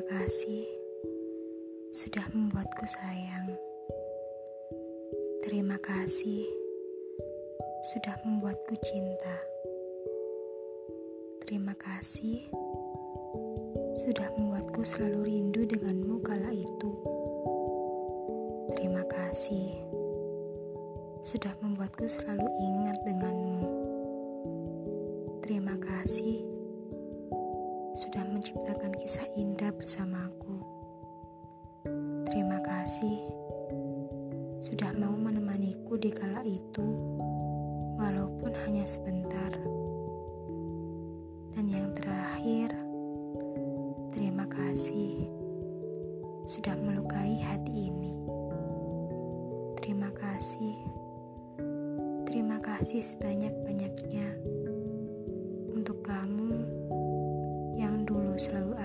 kasih sudah membuatku sayang. Terima kasih sudah membuatku cinta. Terima kasih sudah membuatku selalu rindu denganmu kala itu. Terima kasih sudah membuatku selalu ingat denganmu. Terima kasih sudah menciptakan kisah indah bersamaku. Terima kasih sudah mau menemaniku di kala itu, walaupun hanya sebentar. Dan yang terakhir, terima kasih sudah melukai hati ini. Terima kasih, terima kasih sebanyak-banyaknya selalu ada.